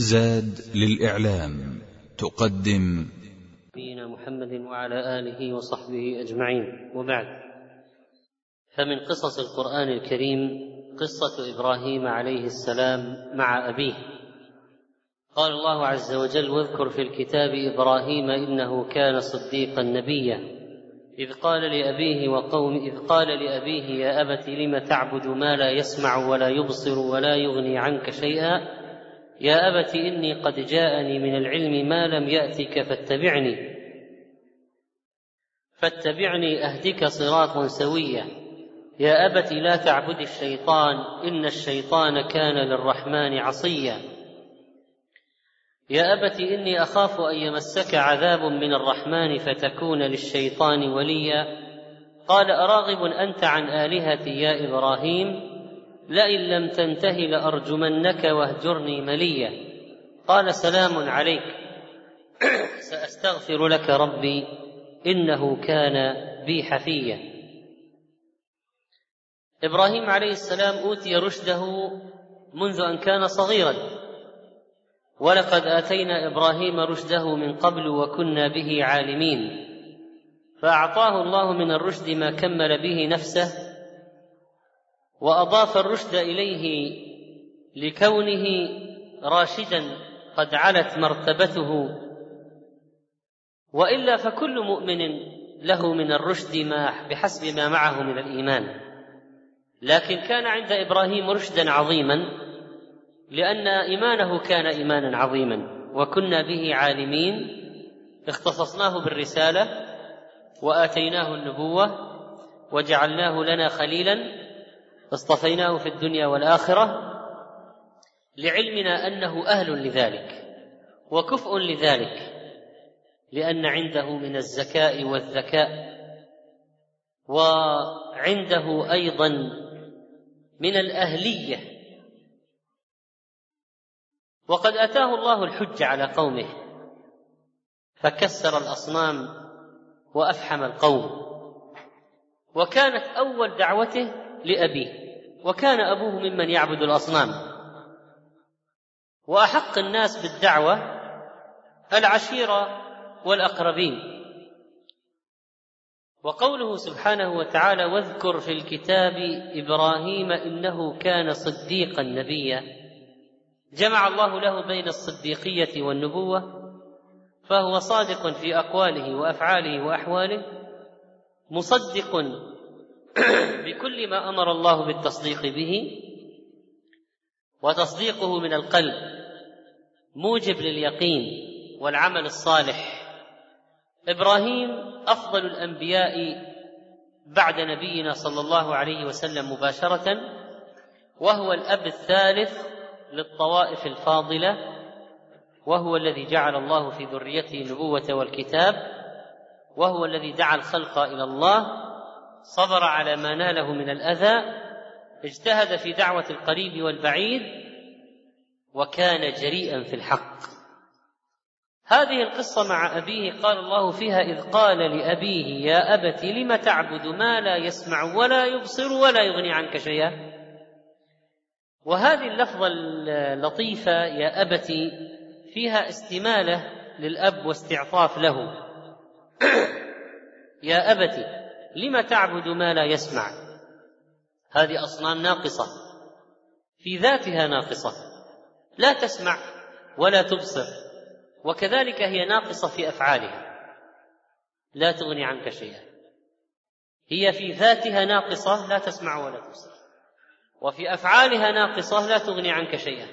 زاد للإعلام تقدم. نبينا محمد وعلى آله وصحبه أجمعين. وبعد فمن قصص القرآن الكريم قصة إبراهيم عليه السلام مع أبيه. قال الله عز وجل واذكر في الكتاب إبراهيم إنه كان صديقا نبيا. إذ قال لأبيه وقوم إذ قال لأبيه يا أبت لم تعبد ما لا يسمع ولا يبصر ولا يغني عنك شيئا؟ يا أبت إني قد جاءني من العلم ما لم يأتك فاتبعني. فاتبعني أهدك صراطا سويا. يا أبت لا تعبد الشيطان إن الشيطان كان للرحمن عصيا. يا أبت إني أخاف أن يمسك عذاب من الرحمن فتكون للشيطان وليا. قال أراغب أنت عن آلهتي يا إبراهيم؟ لئن لم تنته لأرجمنك واهجرني مليا قال سلام عليك. سأستغفر لك ربي إنه كان بي حفيا إبراهيم عليه السلام أوتي رشده منذ أن كان صغيرا. ولقد آتينا إبراهيم رشده من قبل وكنا به عالمين. فأعطاه الله من الرشد ما كمل به نفسه وأضاف الرشد إليه لكونه راشدا قد علت مرتبته. وإلا فكل مؤمن له من الرشد ما بحسب ما معه من الإيمان. لكن كان عند إبراهيم رشدا عظيما لأن إيمانه كان إيمانا عظيما وكنا به عالمين. اختصصناه بالرسالة وآتيناه النبوة وجعلناه لنا خليلا. اصطفيناه في الدنيا والآخرة لعلمنا أنه أهل لذلك وكفء لذلك لأن عنده من الزكاء والذكاء وعنده أيضا من الأهلية. وقد أتاه الله الحج على قومه فكسر الأصنام وأفحم القوم. وكانت أول دعوته لأبيه. وكان أبوه ممن يعبد الأصنام. وأحق الناس بالدعوة العشيرة والأقربين. وقوله سبحانه وتعالى واذكر في الكتاب إبراهيم إنه كان صديقا نبيا. جمع الله له بين الصديقية والنبوة فهو صادق في أقواله وأفعاله وأحواله مصدق بكل ما أمر الله بالتصديق به وتصديقه من القلب موجب لليقين والعمل الصالح. إبراهيم أفضل الأنبياء بعد نبينا صلى الله عليه وسلم مباشرة وهو الأب الثالث للطوائف الفاضلة وهو الذي جعل الله في ذريته النبوة والكتاب وهو الذي دعا الخلق إلى الله صبر على ما ناله من الأذى اجتهد في دعوة القريب والبعيد وكان جريئا في الحق. هذه القصة مع أبيه قال الله فيها إذ قال لأبيه يا أبت لم تعبد ما لا يسمع ولا يبصر ولا يغني عنك شيئا؟ وهذه اللفظة اللطيفة يا أبت فيها استمالة للأب واستعطاف له. يا أبت لم تعبد ما لا يسمع؟ هذه أصنام ناقصة. في ذاتها ناقصة. لا تسمع ولا تبصر. وكذلك هي ناقصة في أفعالها. لا تغني عنك شيئا. هي في ذاتها ناقصة لا تسمع ولا تبصر. وفي أفعالها ناقصة لا تغني عنك شيئا.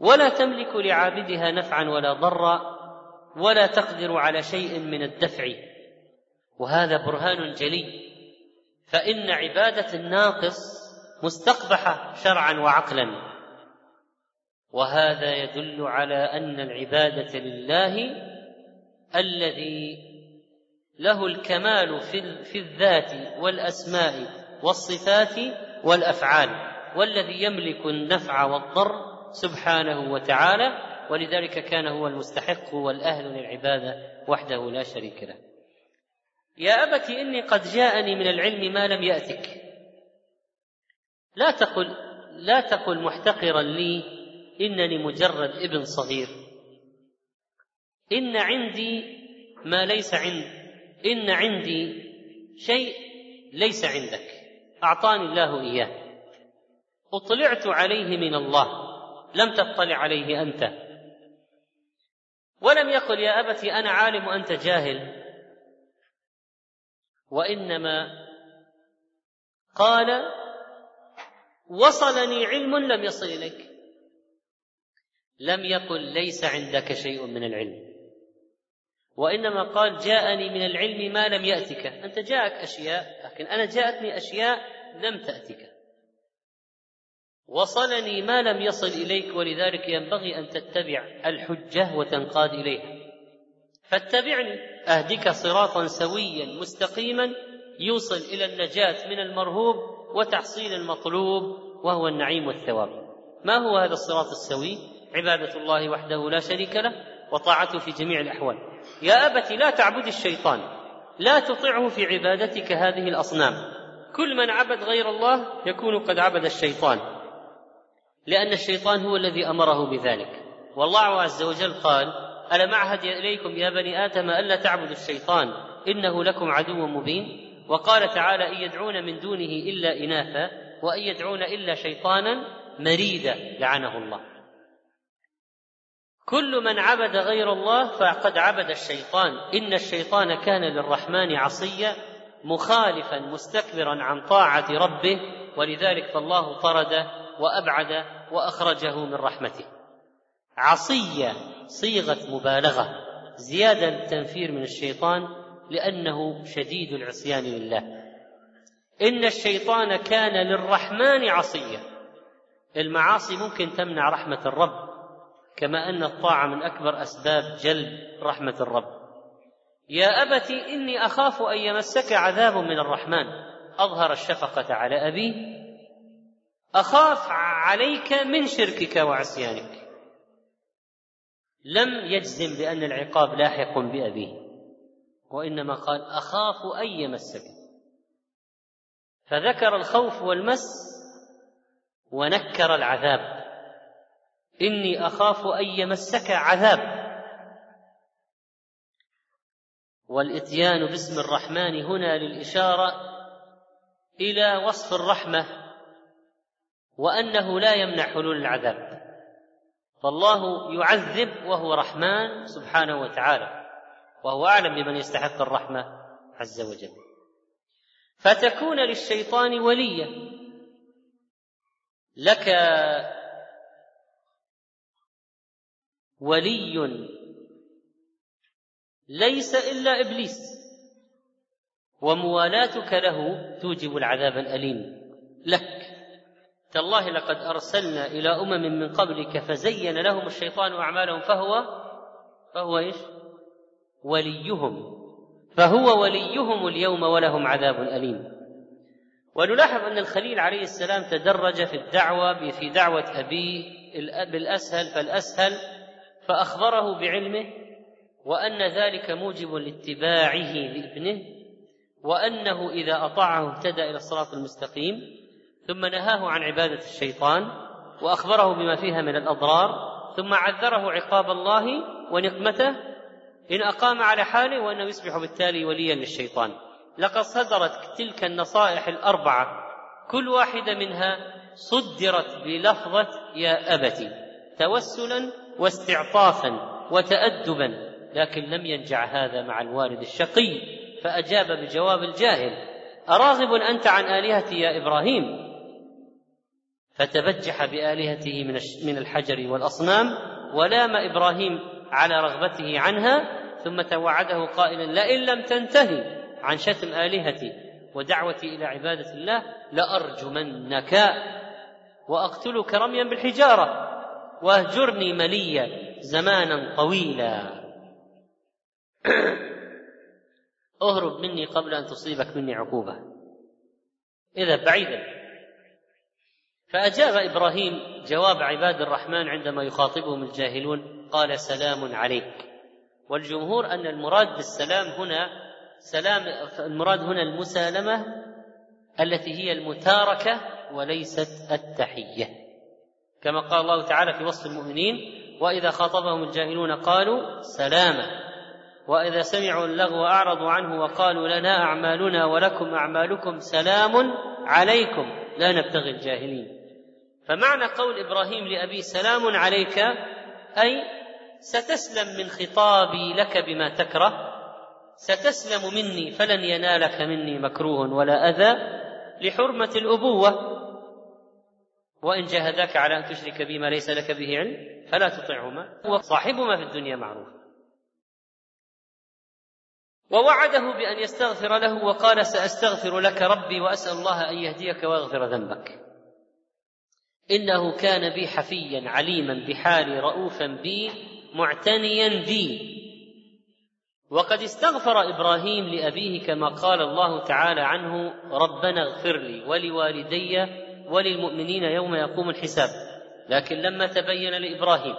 ولا تملك لعابدها نفعا ولا ضرا ولا تقدر على شيء من الدفع. وهذا برهان جلي. فإن عبادة الناقص مستقبحة شرعا وعقلا. وهذا يدل على أن العبادة لله الذي له الكمال في الذات والأسماء والصفات والأفعال والذي يملك النفع والضر سبحانه وتعالى ولذلك كان هو المستحق والأهل للعبادة وحده لا شريك له. يا أبت إني قد جاءني من العلم ما لم يأتك. لا تقل لا تقل محتقرا لي إنني مجرد ابن صغير. إن عندي ما ليس عند إن عندي شيء ليس عندك. أعطاني الله إياه. أطلعت عليه من الله. لم تطلع عليه أنت. ولم يقل يا ابت أنا عالم وانت جاهل. وإنما قال وصلني علم لم يصل إليك. لم يقل ليس عندك شيء من العلم. وإنما قال جاءني من العلم ما لم يأتك. أنت جاءك أشياء لكن أنا جاءتني أشياء لم تأتك. وصلني ما لم يصل إليك ولذلك ينبغي أن تتبع الحجة وتنقاد إليها. فاتبعني. أهدك صراطا سويا مستقيما يوصل إلى النجاة من المرهوب وتحصيل المطلوب وهو النعيم والثواب. ما هو هذا الصراط السوي؟ عبادة الله وحده لا شريك له وطاعته في جميع الأحوال. يا ابت لا تعبد الشيطان. لا تطعه في عبادتك هذه الأصنام. كل من عبد غير الله يكون قد عبد الشيطان. لأن الشيطان هو الذي أمره بذلك. والله عز وجل قال الم اعهد اليكم يا بني آدم الا تعبدوا الشيطان انه لكم عدو مبين وقال تعالى ان يدعون من دونه الا اناثا وان يدعون الا شيطانا مريدا لعنه الله. كل من عبد غير الله فقد عبد الشيطان. ان الشيطان كان للرحمن عصيا مخالفا مستكبرا عن طاعه ربه ولذلك فالله طرده وابعد واخرجه من رحمته. عصيا صيغة مبالغة زيادة التنفير من الشيطان لأنه شديد العصيان لله. إن الشيطان كان للرحمن عصيا. المعاصي ممكن تمنع رحمة الرب كما أن الطاعة من أكبر أسباب جلب رحمة الرب. يا ابت إني أخاف أن يمسك عذاب من الرحمن. أظهر الشفقة على ابيه أخاف عليك من شركك وعصيانك. لم يجزم بأن العقاب لاحق بأبيه وإنما قال أخاف أن يمسك. فذكر الخوف والمس ونكر العذاب. إني أخاف أن يمسك عذاب. والإتيان باسم الرحمن هنا للإشارة إلى وصف الرحمة وأنه لا يمنع حلول العذاب. فالله يعذب وهو رحمن سبحانه وتعالى وهو أعلم بمن يستحق الرحمة عز وجل. فتكون للشيطان وليا لك ولي. ليس إلا إبليس. وموالاتك له توجب العذاب الأليم. لك. تالله لقد أرسلنا إلى أمم من قبلك فزين لهم الشيطان أعمالهم فهو فهو إيش؟ وليهم. فهو وليهم اليوم ولهم عذاب أليم. ونلاحظ أن الخليل عليه السلام تدرج في الدعوة في دعوة أبيه بالأسهل فالأسهل فأخبره بعلمه وأن ذلك موجب لاتباعه لابنه وأنه إذا أطاعه اهتدى إلى الصراط المستقيم. ثم نهاه عن عبادة الشيطان وأخبره بما فيها من الأضرار ثم عذره عقاب الله ونقمته إن أقام على حاله وانه يصبح بالتالي وليا للشيطان. لقد صدرت تلك النصائح الأربعة كل واحدة منها صدرت بلفظة يا ابت توسلا واستعطافا وتأدبا لكن لم ينجع هذا مع الوالد الشقي فأجاب بجواب الجاهل أراغب أنت عن آلهتي يا إبراهيم؟ فتبجح بآلهته من الحجر والأصنام ولام إبراهيم على رغبته عنها ثم توعده قائلا لئن لم تنتهي عن شتم آلهتي ودعوتي إلى عبادة الله لأرجمنك وأقتلك رميا بالحجارة وأهجرني مليا زمانا طويلا. اهرب مني قبل أن تصيبك مني عقوبة. إذا بعيدا. فأجاب إبراهيم جواب عباد الرحمن عندما يخاطبهم الجاهلون قال سلام عليك. والجمهور أن المراد بالسلام هنا سلام المراد هنا المسالمة التي هي المتاركة وليست التحية. كما قال الله تعالى في وصف المؤمنين وإذا خاطبهم الجاهلون قالوا سلاما وإذا سمعوا اللغو أعرضوا عنه وقالوا لنا أعمالنا ولكم أعمالكم سلام عليكم. لا نبتغي الجاهلين. فمعنى قول إبراهيم لأبيه سلام عليك أي ستسلم من خطابي لك بما تكره ستسلم مني فلن ينالك مني مكروه ولا أذى لحرمة الأبوة. وإن جاهداك على أن تشرك بي ما ليس لك به علم فلا تطعهما. وصاحبهما في الدنيا معروف. ووعده بأن يستغفر له وقال سأستغفر لك ربي وأسأل الله أن يهديك ويغفر ذنبك. إنه كان بي حفيا عليما بحالي رؤوفا بي معتنيا بي. وقد استغفر إبراهيم لأبيه كما قال الله تعالى عنه ربنا اغفر لي ولوالدي وللمؤمنين يوم يقوم الحساب لكن لما تبين لإبراهيم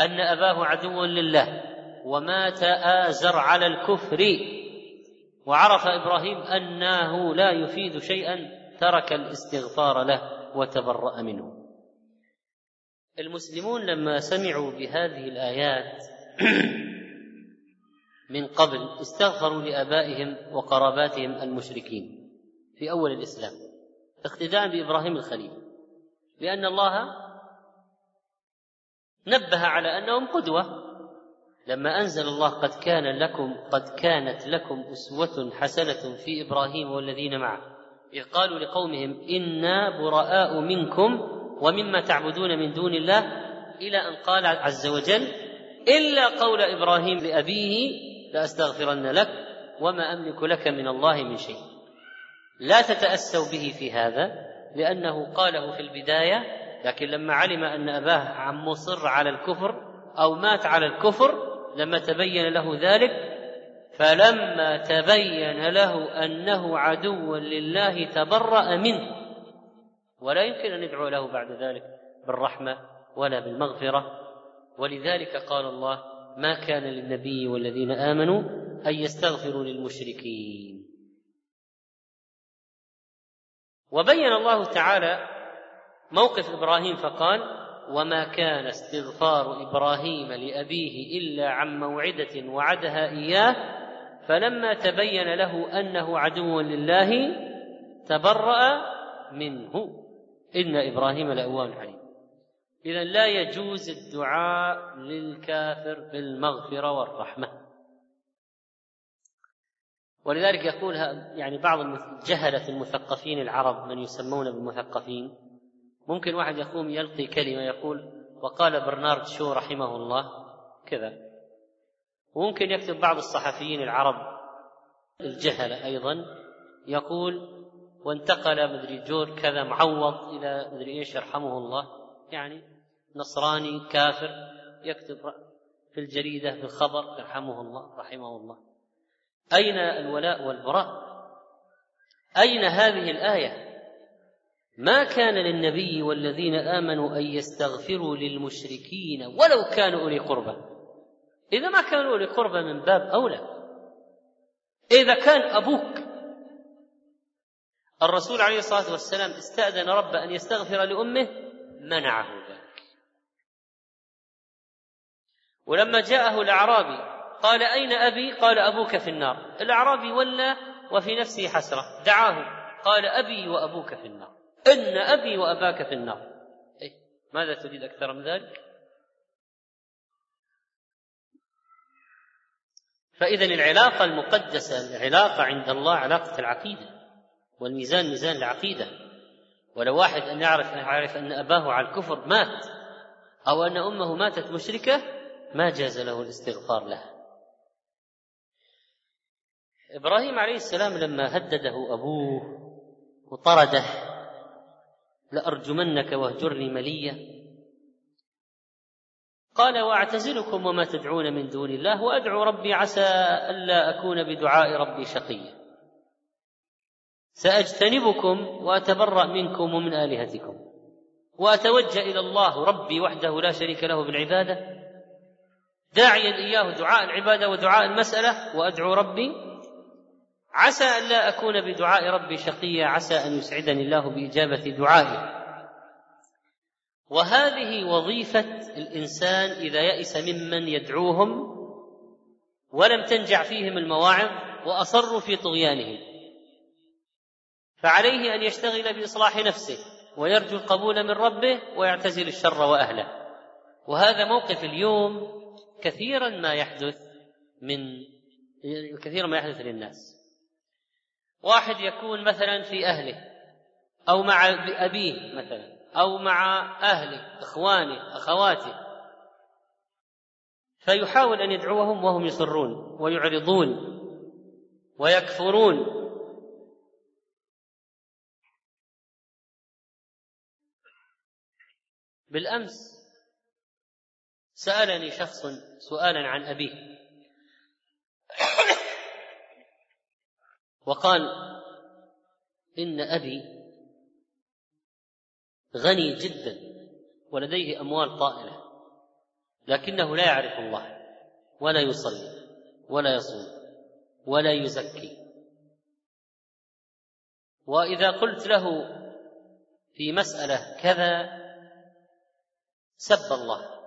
أن أباه عدو لله ومات آزر على الكفر وعرف إبراهيم أنه لا يفيد شيئا ترك الاستغفار له وتبرأ منه. المسلمون لما سمعوا بهذه الآيات من قبل استغفروا لآبائهم وقراباتهم المشركين في أول الإسلام اقتداء بإبراهيم الخليل لأن الله نبه على أنهم قدوة. لما أنزل الله قد كان لكم قد كانت لكم أسوة حسنة في إبراهيم والذين معه إذ قالوا لقومهم إنا براء منكم ومما تعبدون من دون الله إلى أن قال عز وجل إلا قول إبراهيم لأبيه لأستغفرن لك وما أملك لك من الله من شيء. لا تتأسوا به في هذا لأنه قاله في البداية لكن لما علم أن أباه عم مصر على الكفر أو مات على الكفر لما تبين له ذلك فلما تبين له أنه عدو لله تبرأ منه. ولا يمكن أن ندعو له بعد ذلك بالرحمة ولا بالمغفرة. ولذلك قال الله ما كان للنبي والذين آمنوا أن يستغفروا للمشركين. وبين الله تعالى موقف إبراهيم فقال وما كان استغفار إبراهيم لأبيه إلا عن موعدة وعدها إياه فلما تبين له أنه عدو لله تبرأ منه. إن إبراهيم لاواه حليم. اذا لا يجوز الدعاء للكافر بالمغفرة والرحمة. ولذلك يقول يعني بعض الجهله المثقفين العرب من يسمون بالمثقفين. ممكن واحد يقوم يلقي كلمة يقول وقال برنارد شو رحمه الله؟ كذا. وممكن يكتب بعض الصحفيين العرب الجهلة أيضا يقول وانتقل مدري جور كذا معوض إلى مدري إيش يرحمه الله. يعني نصراني كافر يكتب في الجريدة في الخبر يرحمه الله رحمه الله. أين الولاء والبراء؟ أين هذه الآية؟ ما كان للنبي والذين آمنوا أن يستغفروا للمشركين ولو كانوا أولي قربى. إذا ما كانوا أولي قربى من باب أولى. إذا كان أبوك الرسول عليه الصلاة والسلام استأذن ربه أن يستغفر لأمه منعه ذلك. ولما جاءه الأعرابي قال أين أبي؟ قال أبوك في النار. الأعرابي ولى وفي نفسه حسرة دعاه قال أبي وأبوك في النار. إن أبي وأباك في النار. إيه؟ ماذا تريد أكثر من ذلك؟ فإذا العلاقة المقدسة العلاقة عند الله علاقة العقيدة. والميزان ميزان العقيدة. ولو واحد أن يعرف أن يعرف أن أباه على الكفر مات أو أن أمه ماتت مشركة ما جاز له الاستغفار لها. إبراهيم عليه السلام لما هدده أبوه وطرده لأرجمنك واهجرني مليا. قال وأعتزلكم وما تدعون من دون الله وأدعو ربي عسى ألا أكون بدعاء ربي شقيا. سأجتنبكم وأتبرأ منكم ومن آلهتكم. وأتوجه إلى الله ربي وحده لا شريك له بالعبادة داعيا إياه دعاء العبادة ودعاء المسألة وأدعو ربي عسى أن لا أكون بدعاء ربي شقيا عسى أن يسعدني الله بإجابة دعائي وهذه وظيفة الإنسان إذا يئس ممن يدعوهم ولم تنجع فيهم المواعظ وأصروا في طغيانهم. فعليه أن يشتغل بإصلاح نفسه ويرجو القبول من ربه ويعتزل الشر وأهله. وهذا موقف اليوم كثيرا ما يحدث من كثيرا ما يحدث للناس. واحد يكون مثلا في أهله أو مع أبيه مثلا أو مع أهله إخوانه أخواته. فيحاول أن يدعوهم وهم يصرون ويعرضون ويكفرون. بالأمس سألني شخص سؤالا عن أبيه. وقال إن أبي غني جدا ولديه أموال طائلة لكنه لا يعرف الله ولا يصلي ولا يصوم ولا يزكي. وإذا قلت له في مسألة كذا سب الله.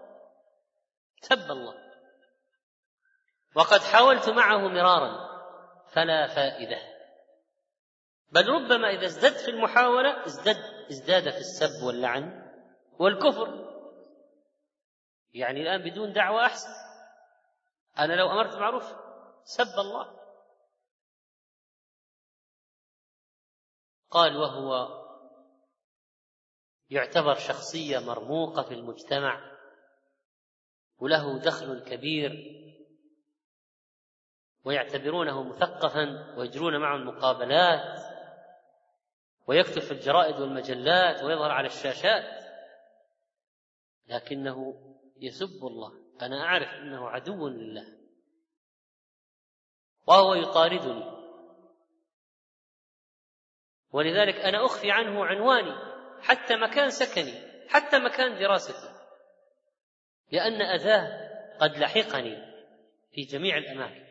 سب الله. وقد حاولت معه مرارا فلا فائدة. بل ربما إذا ازددت في المحاولة ازداد ازداد في السب واللعن والكفر. يعني الآن بدون دعوة أحسن. أنا لو أمرت معروف سب الله. قال وهو يعتبر شخصية مرموقة في المجتمع وله دخل كبير ويعتبرونه مثقفا ويجرون معه المقابلات ويكتب في الجرائد والمجلات ويظهر على الشاشات. لكنه يسب الله. أنا أعرف أنه عدو لله. وهو يطاردني. ولذلك أنا أخفي عنه عنواني. حتى مكان سكني حتى مكان دراستي. لأن أذاه قد لحقني في جميع الأماكن.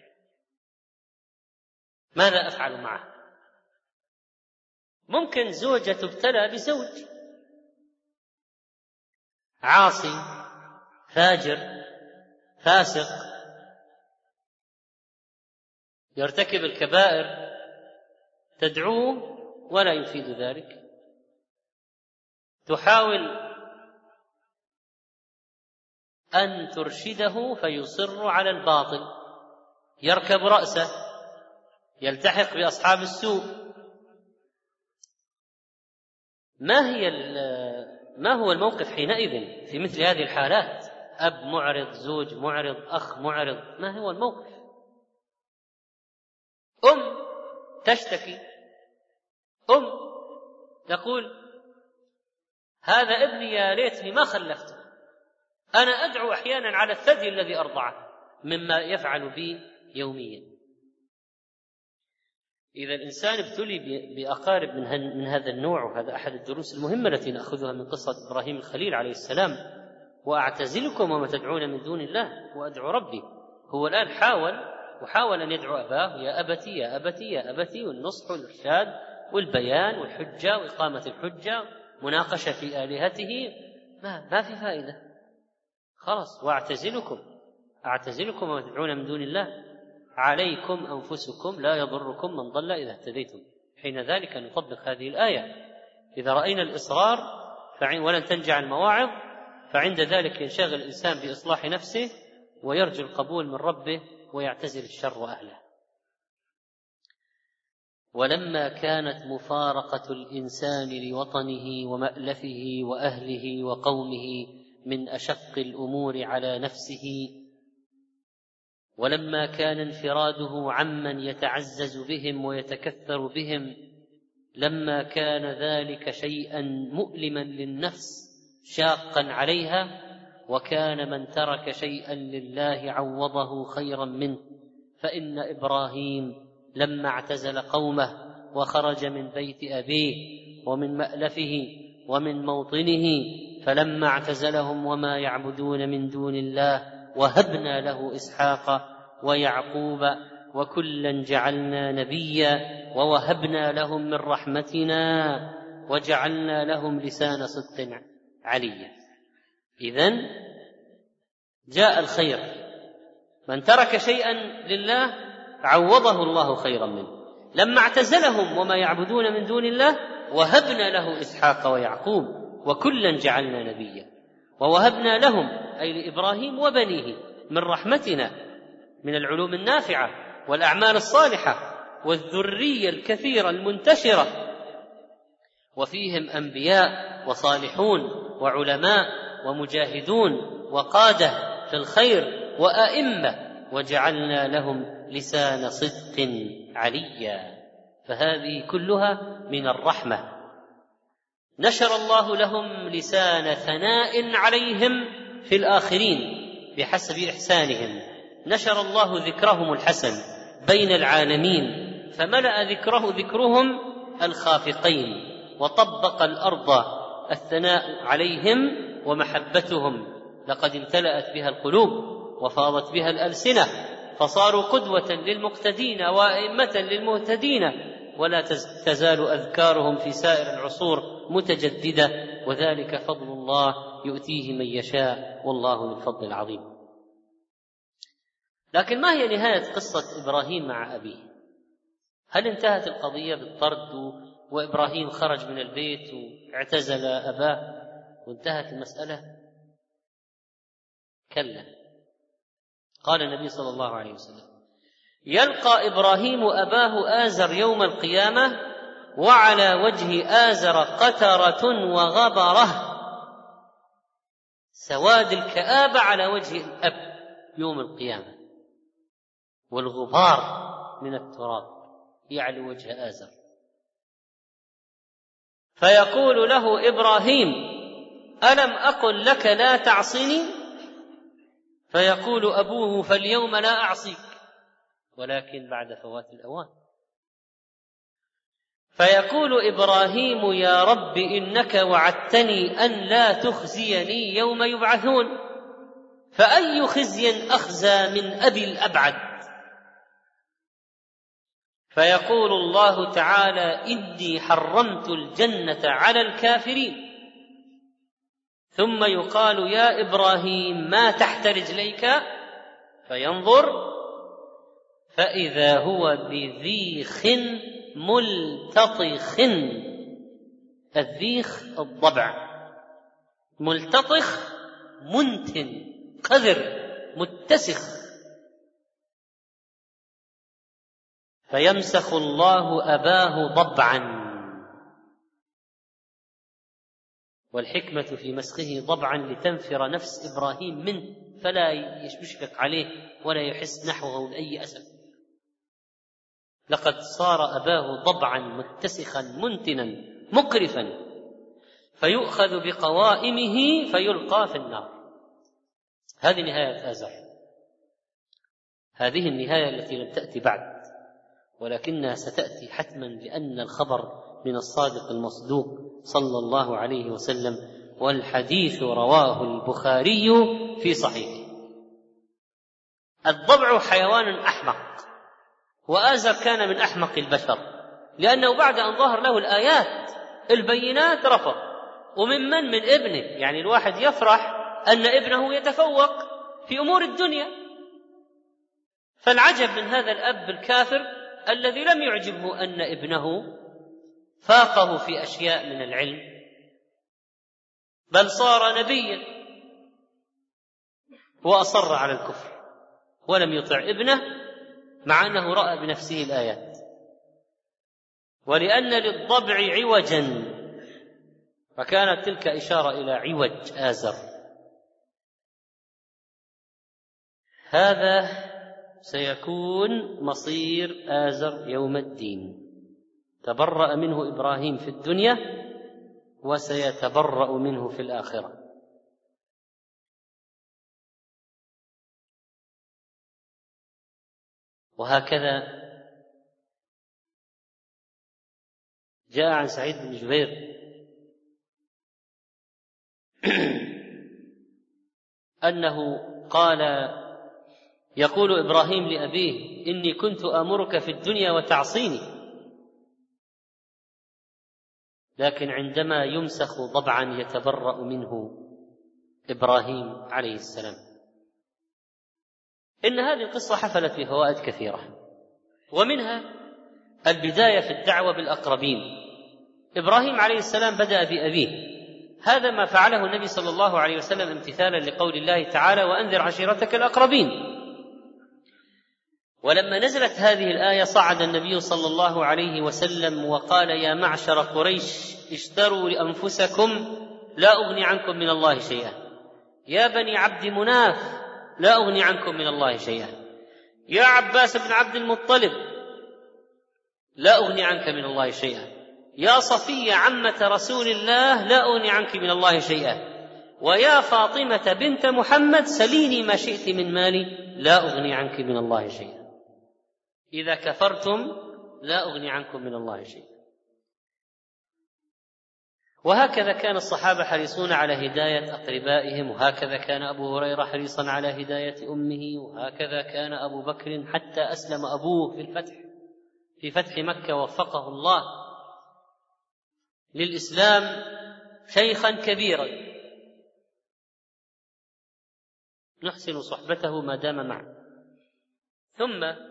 ماذا أفعل معه؟ ممكن زوجة تبتلى بزوج. عاصي فاجر فاسق. يرتكب الكبائر تدعوه ولا يفيد ذلك. تحاول أن ترشده فيصر على الباطل. يركب رأسه يلتحق بأصحاب السوء. ما هي ما هو الموقف حينئذ في مثل هذه الحالات؟ أب معرض زوج معرض أخ معرض ما هو الموقف؟ أم تشتكي أم تقول هذا ابني يا ليتني ما خلفته. أنا أدعو أحيانا على الثدي الذي أرضعه مما يفعل بي يوميا. إذا الإنسان ابتلي بأقارب من, من هذا النوع وهذا أحد الدروس المهمة التي نأخذها من قصة إبراهيم الخليل عليه السلام. وأعتزلكم وما تدعون من دون الله وأدعو ربي. هو الآن حاول وحاول أن يدعو أباه. يا أبتي يا أبتي يا أبتي والنصح والإرشاد والبيان والحجة وإقامة الحجة. مناقشة في آلهته ما ما في فائدة. خلاص وأعتزلكم. أعتزلكم وما تدعون من دون الله. عليكم أنفسكم لا يضركم من ضل إذا اهتديتم. حين ذلك نطبق هذه الآية. إذا رأينا الإصرار ولن تنجع المواعظ فعند ذلك ينشغل الإنسان بإصلاح نفسه ويرجو القبول من ربه ويعتزل الشر وأهله. ولما كانت مفارقة الإنسان لوطنه ومألفه وأهله وقومه من أشق الأمور على نفسه ولما كان انفراده عمن يتعزز بهم ويتكثر بهم لما كان ذلك شيئا مؤلما للنفس شاقا عليها وكان من ترك شيئا لله عوضه خيرا منه فإن إبراهيم لما اعتزل قومه وخرج من بيت أبيه ومن مألفه ومن موطنه فلما اعتزلهم وما يعبدون من دون الله وهبنا له إسحاق ويعقوب وكلا جعلنا نبيا ووهبنا لهم من رحمتنا وجعلنا لهم لسان صدق عليا. إذا جاء الخير. من ترك شيئا لله عوضه الله خيرا منه. لما اعتزلهم وما يعبدون من دون الله وهبنا له إسحاق ويعقوب وكلا جعلنا نبيا. ووهبنا لهم أي لإبراهيم وبنيه من رحمتنا من العلوم النافعة والأعمال الصالحة والذرية الكثيرة المنتشرة. وفيهم أنبياء وصالحون وعلماء ومجاهدون وقادة في الخير وأئمة وجعلنا لهم لسان صدق عليا فهذه كلها من الرحمة. نشر الله لهم لسان ثناء عليهم في الآخرين بحسب إحسانهم. نشر الله ذكرهم الحسن بين العالمين فملأ ذكره ذكرهم الخافقين وطبق الأرض الثناء عليهم ومحبتهم. لقد امتلأت بها القلوب وفاضت بها الألسنة فصاروا قدوة للمقتدين وأئمة للمهتدين ولا تزال أذكارهم في سائر العصور متجددة وذلك فضل الله يؤتيه من يشاء والله ذو الفضل العظيم. لكن ما هي نهاية قصة إبراهيم مع أبيه؟ هل انتهت القضية بالطرد وإبراهيم خرج من البيت واعتزل أباه وانتهت المسألة؟ كلا. قال النبي صلى الله عليه وسلم يلقى إبراهيم أباه آزر يوم القيامة وعلى وجه آزر قترة وغبرة. سواد الكآبة على وجه الأب يوم القيامة. والغبار من التراب يعلو وجه آزر. فيقول له إبراهيم ألم أقل لك لا تعصني فيقول أبوه فاليوم لا أعصيك. ولكن بعد فوات الأوان. فيقول إبراهيم يا رب إنك وعدتني أن لا تخزيني يوم يبعثون. فأي خزي أخزى من أبي الأبعد؟ فيقول الله تعالى إني حرمت الجنة على الكافرين. ثم يقال يا إبراهيم ما تحت رجليك فينظر فإذا هو بذيخ ملتطخ. الذيخ الضبع ملتطخ منتن قذر متسخ. فيمسخ الله أباه ضبعا. والحكمة في مسخه ضبعا لتنفر نفس إبراهيم منه فلا يشفق عليه ولا يحس نحوه باي أسف. لقد صار أباه ضبعا متسخا منتنا مقرفا فيؤخذ بقوائمه فيلقى في النار. هذه نهاية ازر هذه النهاية التي لم تأتي بعد ولكنها ستأتي حتما لأن الخبر من الصادق المصدوق صلى الله عليه وسلم والحديث رواه البخاري في صحيحه. الضبع حيوان أحمق وآزر كان من أحمق البشر لأنه بعد أن ظهر له الآيات البينات رفض. وممن من ابنه. يعني الواحد يفرح أن ابنه يتفوق في أمور الدنيا. فالعجب من هذا الأب الكافر الذي لم يعجبه أن ابنه فاقه في أشياء من العلم بل صار نبيا وأصر على الكفر ولم يطع ابنه مع أنه رأى بنفسه الآيات. ولأن للضبع عوجا فكانت تلك إشارة إلى عوج آزر. هذا سيكون مصير آزر يوم الدين. تبرأ منه إبراهيم في الدنيا وسيتبرأ منه في الآخرة. وهكذا جاء عن سعيد بن جبير. أنه قال يقول إبراهيم لأبيه إني كنت أمرك في الدنيا وتعصيني. لكن عندما يمسخ ضبعا يتبرأ منه إبراهيم عليه السلام. إن هذه القصة حفلت بفوائد كثيرة ومنها البداية في الدعوة بالأقربين. إبراهيم عليه السلام بدأ بأبيه. هذا ما فعله النبي صلى الله عليه وسلم امتثالا لقول الله تعالى وأنذر عشيرتك الأقربين. ولما نزلت هذه الآية صعد النبي صلى الله عليه وسلم وقال يا معشر قريش اشتروا لأنفسكم لا أغني عنكم من الله شيئا. يا بني عبد مناف لا أغني عنكم من الله شيئا. يا عباس بن عبد المطلب لا أغني عنك من الله شيئا. يا صفية عمة رسول الله لا أغني عنك من الله شيئا. ويا فاطمة بنت محمد سليني ما شئت من مالي لا أغني عنك من الله شيئا. إذا كفرتم لا أغني عنكم من الله شيئا. وهكذا كان الصحابة حريصون على هداية أقربائهم وهكذا كان أبو هريرة حريصا على هداية أمه وهكذا كان أبو بكر حتى أسلم أبوه في الفتح في فتح مكة وفقه الله للإسلام شيخا كبيرا. نحسن صحبته ما دام معنا ثم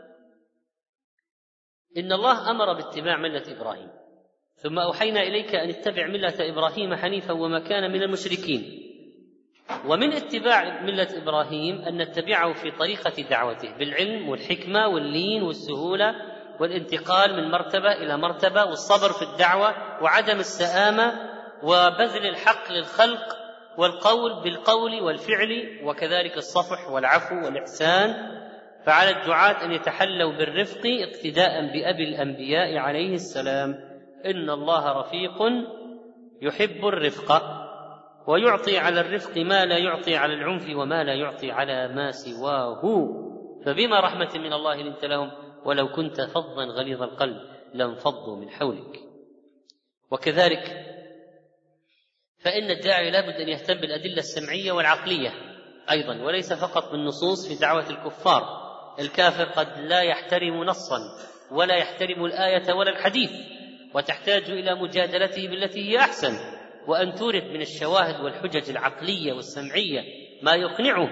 إن الله أمر باتباع ملة إبراهيم. ثم أوحينا إليك أن اتبع ملة إبراهيم حنيفا وما كان من المشركين. ومن اتباع ملة إبراهيم أن نتبعه في طريقة دعوته بالعلم والحكمة واللين والسهولة والانتقال من مرتبة إلى مرتبة والصبر في الدعوة وعدم السآمة وبذل الحق للخلق والقول بالقول والفعل وكذلك الصفح والعفو والإحسان. فعلى الدعاة أن يتحلوا بالرفق اقتداء بأبي الأنبياء عليه السلام. إن الله رفيق يحب الرفق ويعطي على الرفق ما لا يعطي على العنف وما لا يعطي على ما سواه. فبما رحمة من الله لنت لهم ولو كنت فظا غليظ القلب لانفضوا من حولك. وكذلك فإن الداعي لابد أن يهتم بالأدلة السمعية والعقلية أيضا وليس فقط بالنصوص في دعوة الكفار. الكافر قد لا يحترم نصا ولا يحترم الآية ولا الحديث وتحتاج إلى مجادلته بالتي هي أحسن وأن تورد من الشواهد والحجج العقلية والسمعية ما يقنعه.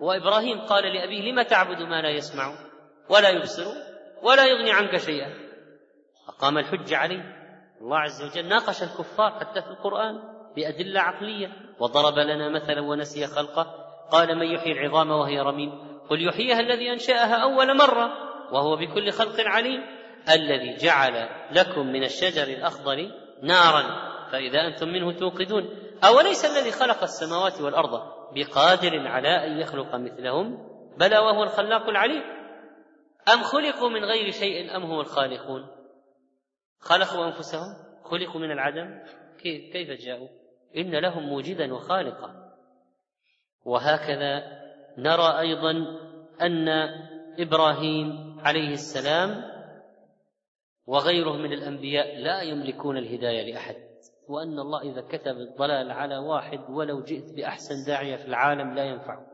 وإبراهيم قال لأبيه لم تعبد ما لا يسمع ولا يبصر ولا يغني عنك شيئا؟ أقام الحجة عليه. الله عز وجل ناقش الكفار حتى في القرآن بأدلة عقلية وضرب لنا مثلا ونسي خلقه. قال من يحيي العظام وهي رميم؟ قل يحييها الذي أنشأها أول مرة وهو بكل خلق عليم الذي جعل لكم من الشجر الأخضر نارا فإذا أنتم منه توقدون. أوليس الذي خلق السماوات والأرض بقادر على أن يخلق مثلهم؟ بلى وهو الخلاق العليم. أم خلقوا من غير شيء أم هم الخالقون؟ خلقوا أنفسهم؟ خلقوا من العدم؟ كيف, جاءوا؟ إن لهم موجدا وخالقا. وهكذا نرى أيضا أن إبراهيم عليه السلام وغيره من الأنبياء لا يملكون الهداية لأحد وأن الله إذا كتب الضلال على واحد ولو جئت بأحسن داعية في العالم لا ينفعه.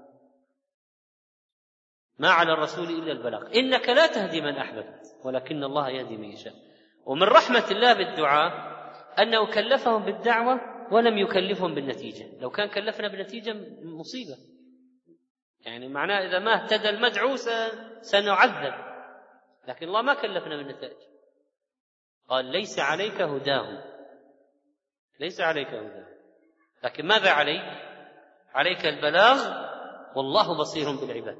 ما على الرسول إلا البلاغ. إنك لا تهدي من أحببت ولكن الله يهدي من يشاء. ومن رحمة الله بالدعاء أنه كلفهم بالدعوة ولم يكلفهم بالنتيجة. لو كان كلفنا بالنتيجه مصيبة. يعني معناه إذا ما اهتدى المدعو سنعذب. لكن الله ما كلفنا بالنتائج قال ليس عليك هداهم. ليس عليك هداهم. لكن ماذا عليك؟ عليك البلاغ والله بصير بالعباد.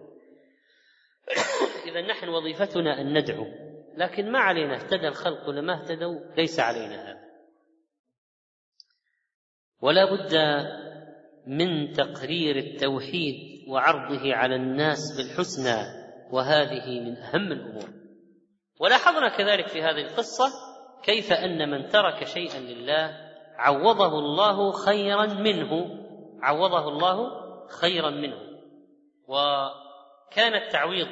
إذا نحن وظيفتنا أن ندعو. لكن ما علينا. اهتدى الخلق ولا ما اهتدوا؟ ليس علينا هذا. ولا بد من تقرير التوحيد وعرضه على الناس بالحسنى وهذه من أهم الأمور. ولاحظنا كذلك في هذه القصة كيف أن من ترك شيئا لله عوضه الله خيرا منه عوضه الله خيرا منه. وكان التعويض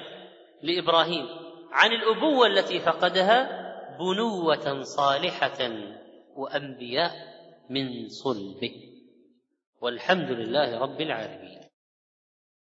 لإبراهيم عن الأبوة التي فقدها بنوة صالحة وأنبياء من صلبه. والحمد لله رب العالمين.